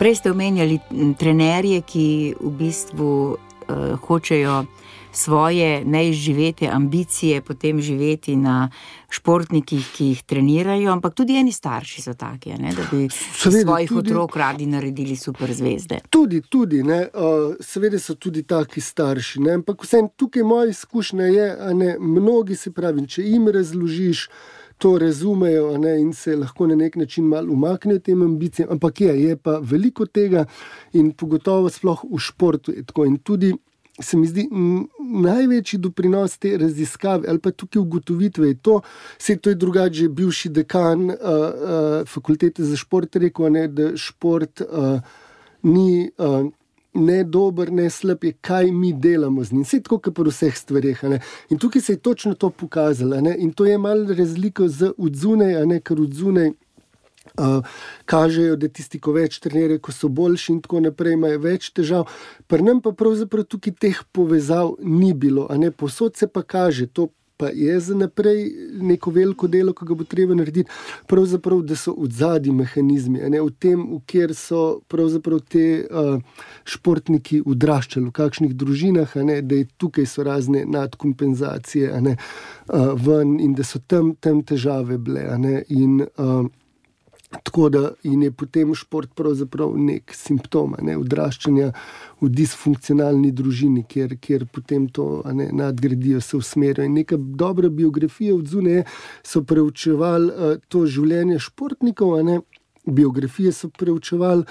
Prej ste omenjali trenerje, ki v bistvu uh, hočejo svoje neizživete ambicije potem živeti na športnikih, ki jih trenirajo, ampak tudi eni starši so taki, ne, da bi Seveda, svojih tudi, otrok radi naredili super zvezde. Tudi, tudi, ne, uh, seveda so tudi taki starši, ne, ampak vsem tukaj moja izkušnja je, da mnogi se pravi, če jim razložiš. To razumejo ne, in se lahko na nek način malo umaknejo tem ambicijam, ampak je, je pa veliko tega, in pogotovo, sploh v športu. In tudi se mi zdi največji doprinos te raziskave ali pa tukaj ugotovitve je to, se to je drugače, bivši dekan uh, uh, fakultete za šport rekel, ne, da šport uh, ni. Uh, Ne dober, ne slab je, kaj mi delamo z njim. Vse tako, kot pri vseh stvareh. In tukaj se je točno to pokazalo. Ne? In to je malo razliko z odzunaj, ker odzunaj Uh, kažejo, da tisti, ki več trenirajo, ko so boljši in tako naprej, imajo več težav. Pri nam pa pravzaprav tukaj teh povezav ni bilo, a ne posod se pa kaže. To pa je za naprej neko veliko delo, ki ga bo treba narediti. Pravzaprav, da so v zadnji mehanizmi, ne, v tem, v kjer so te uh, športniki odraščali, v kakšnih družinah, ne, da je tukaj so razne nadkompenzacije ne, uh, ven in da so tam, tam težave bile. Ne, in, uh, Tako da je potem šport pravzaprav nek simptom ne, odraščanja v disfunkcionalni družini, kjer, kjer potem to ne, nadgradijo, se usmerijo. In neka dobra biografija od zunaj so preučevali uh, to življenje športnikov. Ne, Biografije so preučevali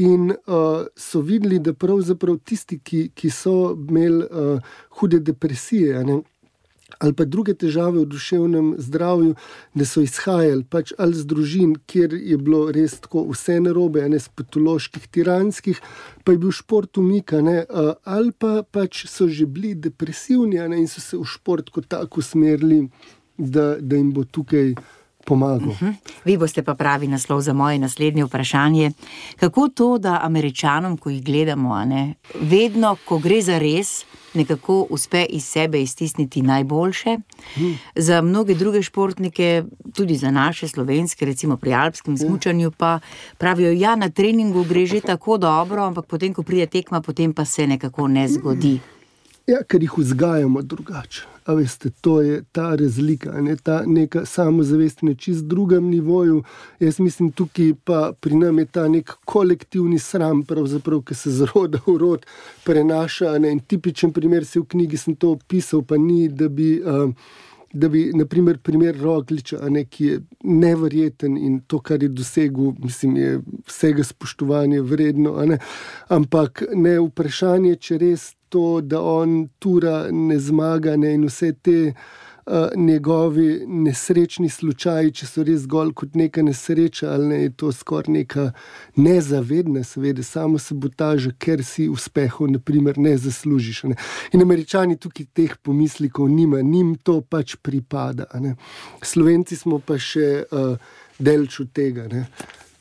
in uh, so videli, da pravzaprav tisti, ki, ki so imeli uh, hude depresije, ne, ali pa druge težave v duševnem zdravju, da so izhajali pač ali z družin, kjer je bilo res tako vse narobe, ne z patoloških, tiranskih, pa je bil šport umika, ne, ali pa pač so že bili depresivni ne, in so se v šport kot tako usmerili, da, da jim bo tukaj pomagal. Uh mhm. -huh. Vi boste pa pravi naslov za moje naslednje vprašanje. Kako to, da američanom, ko jih gledamo, ne, vedno, ko gre za res, nekako uspe iz sebe iztisniti najboljše. -huh. Za mnoge druge športnike, tudi za naše slovenske, recimo pri alpskem smučanju, pa pravijo, da ja, na treningu gre že tako dobro, ampak potem, ko pride tekma, potem pa se nekako ne zgodi. -huh. Ja, ker jih vzgajamo drugače. Veste, to je ta razlika, ne ta neka samozavest na čist drugem nivoju. Jaz mislim, tukaj pa pri nam je ta nek kolektivni sram, ki se z roda v rod prenaša. Ne? In tipičen primer se v knjigi sem to opisal, pa ni, da bi. Uh, Da bi, naprimer, primer Rogliča, ne, ki je nevreten in to, kar je dosegel, mislim, je vsega spoštovanja vredno. Ne. Ampak ne vprašanje, če res to, da on tura ne zmaga ne, in vse te njegovi nesrečni slučaji, če so res zgolj kot neka nesreča ali ne, je to skoraj neka nezavedna, seveda, samo sabotaža, ker si uspehov, naprimer, ne zaslužiš. Ne. In američani tukaj teh pomislikov nima, njim to pač pripada. Slovenci smo pa še uh, delču tega. Ne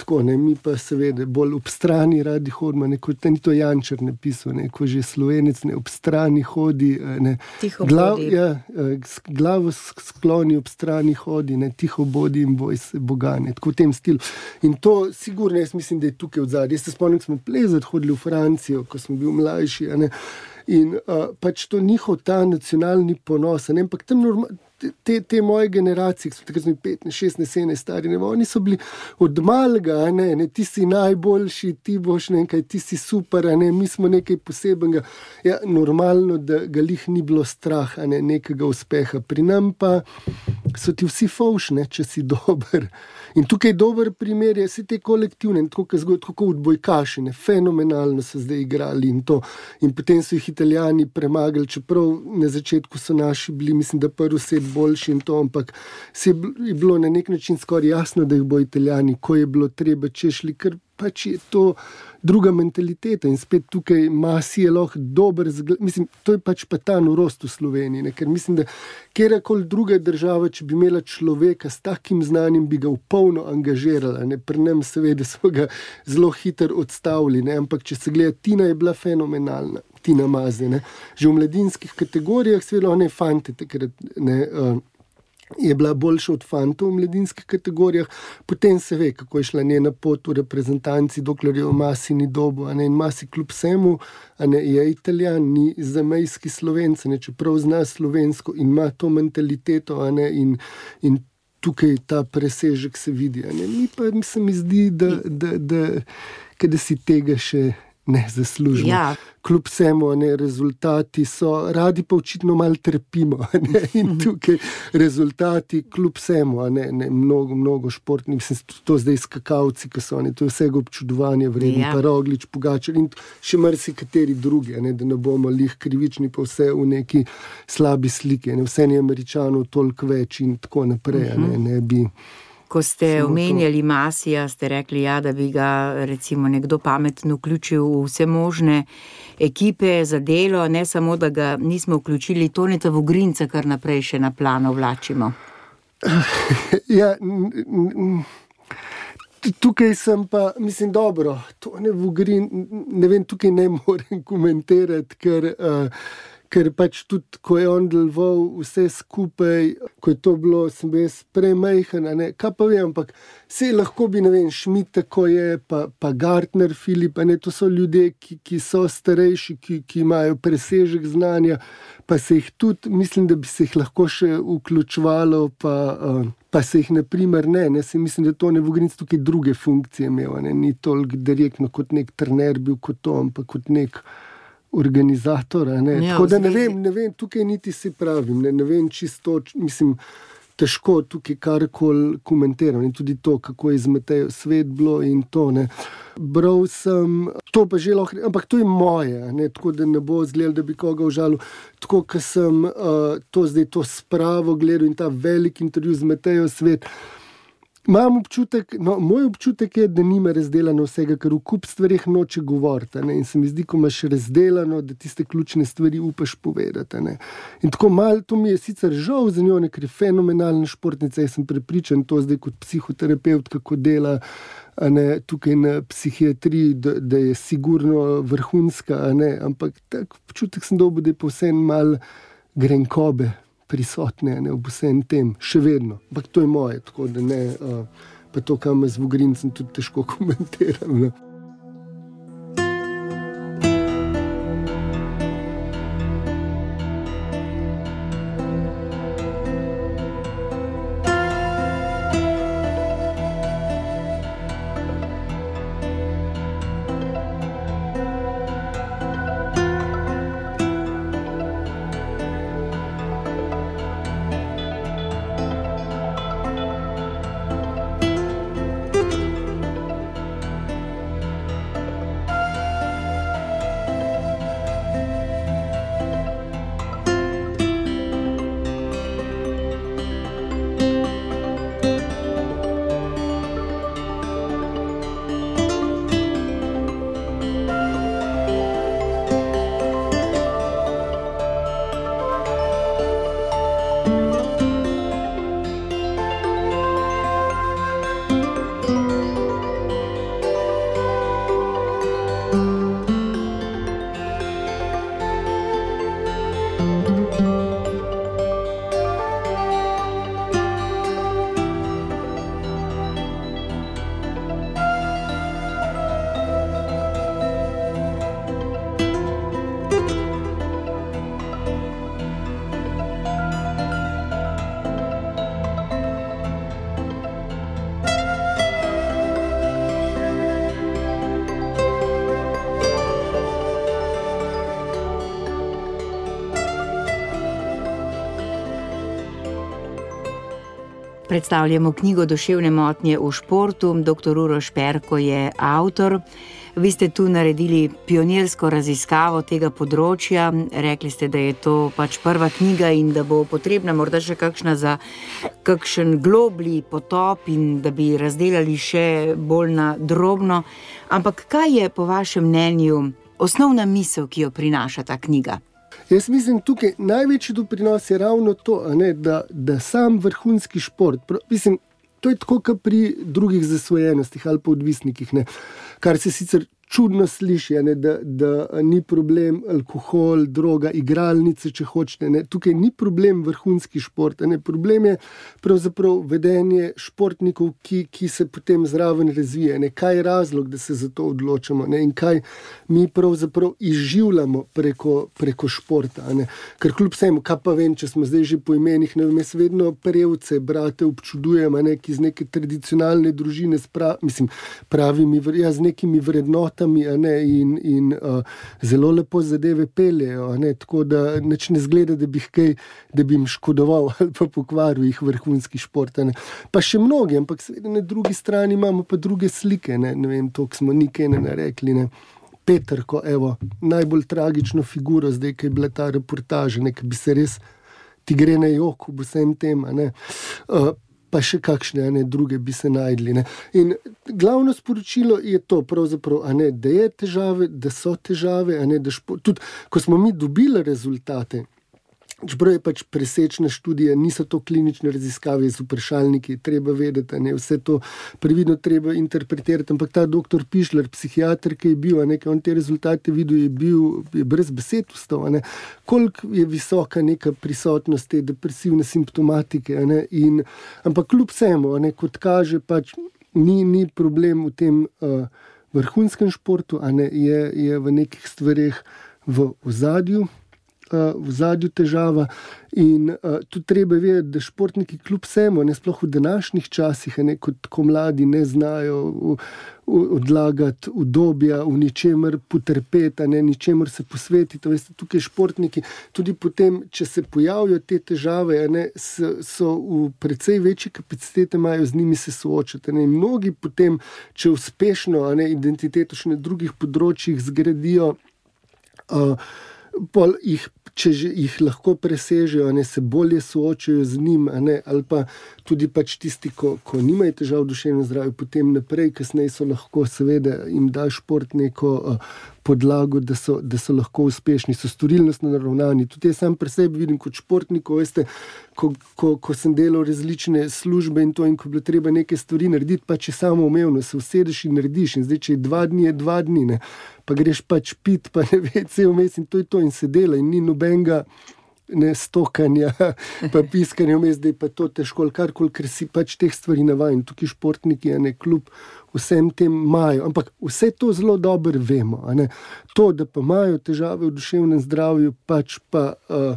tako, ne, mi pa seveda bolj ob strani radi hodimo, ne, kot ni to Jančer napisal, ne, ko že slovenec ne ob strani hodi. Ne, glav, ja, eh, glavo skloni ob strani hodi, ne, tiho bodi in boj se bogane, tako v tem stilu. In to sigurno, jaz mislim, da je tukaj od zadaj. Jaz se spomnim, smo plezati hodili v Francijo, ko smo bili mlajši. In uh, pač to njihov ta nacionalni ponos, ne, ampak tam normalno te, te moje generacije, ki so takrat 15, 16, 17, stari, ne, oni so bili od malega, ne, ne, ti si najboljši, ti boš nekaj, ti si super, ne, mi smo nekaj posebenega. Ja, normalno, da ga jih ni bilo strah, ne, nekega uspeha. Pri nam pa so ti vsi faušni, če si dober. In tukaj je dober primer, da se te kolektivne, tako kot odbojkaši, fenomenalno so zdaj igrali in to. In potem so jih italijani premagali, čeprav na začetku so naši bili, mislim, da prvi svet boljši in to, ampak se je bilo na nek način skoraj jasno, da jih bo italijani, ko je bilo treba, če šli kar pač je to druga mentaliteta in spet tukaj masi je lahko dober zgled. Mislim, to je pač pa ta norost v Sloveniji. Ne? Ker mislim, da kjerkoli druga država, če bi imela človeka s takim znanjem, bi ga v polno angažirala. Ne? Pri nam, seveda, so ga zelo hitro odstavili. Ne? Ampak če se gleda, Tina je bila fenomenalna. Tina Maze, ne? že v mladinskih kategorijah, seveda, ne fante, takrat ne. Uh, je bila boljša od fantov v mladinskih kategorijah, potem se ve, kako je šla njena pot v reprezentanci, dokler je v masi ni dobo. In masi kljub vsemu, ne, je italijan, ni zamejski slovenc, ne, čeprav zna slovensko in ima to mentaliteto. Ne, in, in tukaj ta presežek se vidi. Mi pa se mi zdi, da, da, da, da si tega še ne zaslužimo. Ja. Kljub vsemu, ne, rezultati so, radi pa očitno malo trpimo. Ne, in mhm. tukaj rezultati, kljub vsemu, ne, ne, mnogo, mnogo športnih, mislim, to zdaj skakavci, ki so oni, to je vsega občudovanja vredno, ja. pa roglič, pogačer in še marsikateri drugi, ne, da ne bomo lih krivični, pa vse v neki slabi sliki. Ne, vse ni američanov toliko več in tako naprej. Ne, mhm. ne, bi, Ko ste omenjali Masija, ste rekli, ja, da bi ga recimo nekdo pametno vključil v vse možne ekipe za delo, ne samo, da ga nismo vključili, to ne ta v Grinca, kar naprej še na plano vlačimo. Ja, tukaj sem pa, mislim, dobro, to ne v Grin, ne vem, tukaj ne morem komentirati, ker. Uh, ker pač tudi, ko je on deloval vse skupaj, ko je to bilo, sem bil premajhen, kaj pa vem, ampak vse lahko bi, ne vem, Šmit, tako je, pa, pa Gartner, Filip, ne, to so ljudje, ki, ki so starejši, ki, ki imajo presežek znanja, pa se jih tudi, mislim, da bi se jih lahko še vključevalo, pa, uh, pa se jih, na primer, ne, ne, se mislim, da to ne v Grincu tukaj druge funkcije imel, ne, ni toliko direktno kot nek trener bil kot to, ampak kot nek organizatora. Ja, Tako da ne vem, ne vem, tukaj niti si pravim, ne, ne vem čisto, mislim. Težko tukaj karkoli komentirati in tudi to, kako je izmetejo svet bilo in to. Bral sem, to pa že lahko, ampak to je moje, ne, tako da ne bo zgledal, da bi koga užalil. Tako, ker sem uh, to zdaj to spravo gledal in ta velik intervju zmetejo svet. Imam občutek, no, moj občutek je, da nima razdeljeno vsega, kar v kup stvarih noče govoriti. In se mi zdi, ko imaš razdeljeno, da tiste ključne stvari upaš povedati. Ne? In tako malo, to mi je sicer žal za njo, ker je fenomenalna športnica. Jaz sem prepričan, to zdaj kot psihoterapeut, kako dela ne, tukaj na psihiatriji, da, da je sigurno vrhunska. Ampak tak občutek sem dobil, da je povsem mal grenkobe prisotne ne, v vsem tem, še vedno. Ampak to je moje, tako da ne, uh, pa to, kam jaz v Grincu tudi težko komentiram. Ne. Predstavljamo knjigo Duševne motnje v športu. Dr. Uroš Perko je avtor. Vi ste tu naredili pionirsko raziskavo tega področja. Rekli ste, da je to pač prva knjiga in da bo potrebna morda še kakšna za kakšen globli potop in da bi razdelali še bolj na drobno. Ampak kaj je po vašem mnenju osnovna misel, ki jo prinaša ta knjiga? Jaz mislim, da tukaj največji doprinos je ravno to, ne, da, da sam vrhunski šport. Mislim, to je tako, kot pri drugih zasvojenostih ali pa odvisnikih, ne, kar se sicer čudno sliši, ne, da, da ni problem alkohol, droga, igralnice, če hočete. Ne. Tukaj ni problem vrhunski šport, ne. problem je pravzaprav vedenje športnikov, ki, ki se potem zraven razvija. Ne. Kaj je razlog, da se za to odločamo ne. in kaj mi pravzaprav izživljamo preko, preko športa. Ne. Ker kljub vsemu, kaj pa vem, če smo zdaj že po imenih, ne vem, jaz vedno prevce, brate, občudujem, ne, ki iz neke tradicionalne družine, spra, mislim, pravimi, ja, z nekimi vrednotami vratami ne, in, in uh, zelo lepo zadeve peljejo. Ne, tako da neč ne zgleda, da bi, kaj, da bi jim škodoval ali pa pokvaril jih vrhunski šport. Ne. Pa še mnogi, ampak na drugi strani imamo pa druge slike. Ne, ne vem, to smo nikaj ne rekli. Ne. Petr, ko je najbolj tragično figuro, zdaj ki je bila ta reportaža, ki bi se res ti gre na jok, vsem tem. Uh, pa še kakšne ne, druge bi se najdli. Ne. In glavno sporočilo je to, ne, da je težave, da so težave. Ne, da špo, tudi, ko smo mi dobili rezultate, Čeprav je pač presečna študija, niso to klinične raziskave z vprašalniki, treba vedeti, da vse to previdno treba interpretirati. Ampak ta doktor Pišler, psihiater, ki je bil, nekaj on te rezultate videl, je bil je brez besed vstal. Koliko je visoka neka prisotnost te depresivne simptomatike. In, ampak kljub vsemu, kot kaže, pač ni, ni problem v tem uh, vrhunskem športu, je, je v nekih stvarih v ozadju v zadju težava. In uh, tu treba vedeti, da športniki, kljub vsemu, ne sploh v današnjih časih, ne kot ko mladi ne znajo v, v, odlagati udobja, v ničemer potrpeti, ne ničemer se posvetiti. Veste, tukaj športniki, tudi potem, če se pojavijo te težave, ne, so, so v precej večji kapaciteti, imajo z njimi se soočati. Ne. Mnogi potem, če uspešno ne, identiteto še na drugih področjih zgradijo. Uh, Pol jih če jih lahko presežejo, ne, se bolje soočajo z njim, ne, ali pa tudi pač tisti, ki nimajo težav v duševnem zdravju, potem naprej, kasneje so lahko, seveda, jim da šport neko uh, podlago, da so, da so lahko uspešni, so storilnostno naravnani. Tudi jaz sam pri sebi vidim kot športnik, veste, ko, ko, ko sem delal različne službe in to, in ko je bilo treba nekaj stvari narediti, pa če samo umevno se usedeš in narediš. In zdaj, če je dva dni, je dva dni, ne, pa greš pač pit, pa ne veš, vse vmes in to je to in se dela in ni nobenega ne stokanja, pa piskanja vmes, da je pa to težko, karkoli, ker si pač teh stvari navaden. Tukaj športniki, a ne kljub vsem tem imajo. Ampak vse to zelo dobro vemo. To, da pa imajo težave v duševnem zdravju, pač pa uh,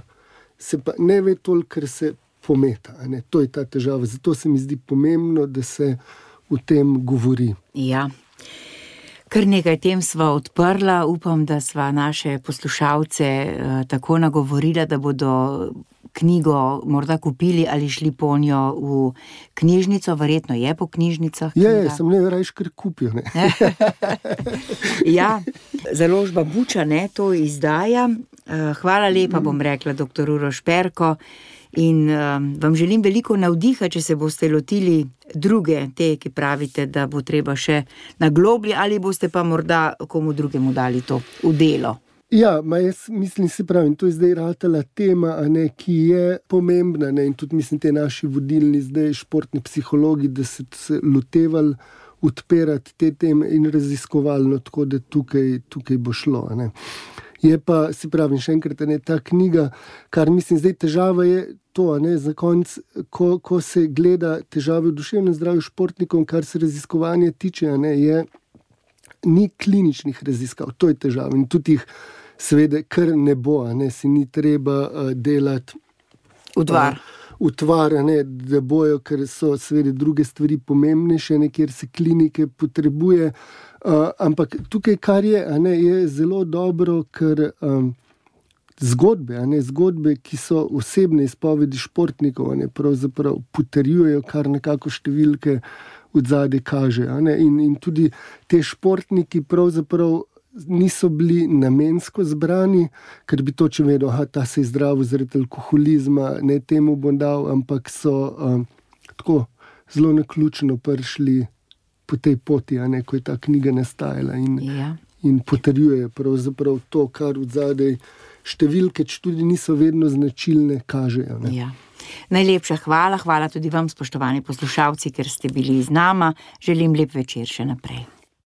se pa ne ve toliko, ker se pometa. To je ta težava. Zato se mi zdi pomembno, da se o tem govori. Ja. Kar nekaj tem sva odprla, upam, da sva naše poslušalce uh, tako nagovorila, da bodo knjigo morda kupili ali šli po njo v knjižnico, verjetno je po knjižnicah. Ja, ja sem ne rajš, ker kupijo. ja, založba Buča ne to izdaja. Eh, hvala lepa, bom rekla, doktor Uroš Perko. In um, vam želim veliko navdiha, če se boste lotili druge, te, ki pravite, da bo treba še na globlji, ali boste pa morda komu drugemu dali to v delo. Ja, jaz mislim, se pravi, to je zdaj ratela tema, ne, ki je pomembna. Ne, in tudi mislim, te naši vodilni, zdaj športni psihologi, da se, lotevali odpirati te teme in raziskovali, no, tako da tukaj, tukaj bo šlo. Ne. Je pa, se pravi, še enkrat, ne, ta knjiga, kar mislim, težava je to, ne, za konec, ko, ko se gleda težave v duševnem zdravju športnikom, kar se raziskovanja tiče, ne, je ni kliničnih raziskav, to je težava. In tudi jih, seveda, kar ne bo, ne, si ni treba uh, delati. Udvar. Uh, Utvara, ne, da bojo, ker so seveda druge stvari pomembnejše, kjer se klinike potrebuje. Uh, ampak tukaj, kar je, ne, je zelo dobro, ker um, zgodbe, ne, zgodbe, ki so osebne izpovedi športnikov, ne, pravzaprav potrjujejo kar nekako številke od zadaj kaže. In, in tudi te športniki pravzaprav niso bili namensko zbrani, ker bi to, če vedno, da se je zdravo zaradi alkoholizma, ne temu bom dal, ampak so um, tako zelo naključno prišli po tej poti, ne, ko je ta knjiga nastajala in, ja. in potrjuje to, kar od zadaj številke, če tudi niso vedno značilne, kažejo. Ja. Najlepša hvala, hvala tudi vam, spoštovani poslušalci, ker ste bili z nama. Želim lep večer še naprej.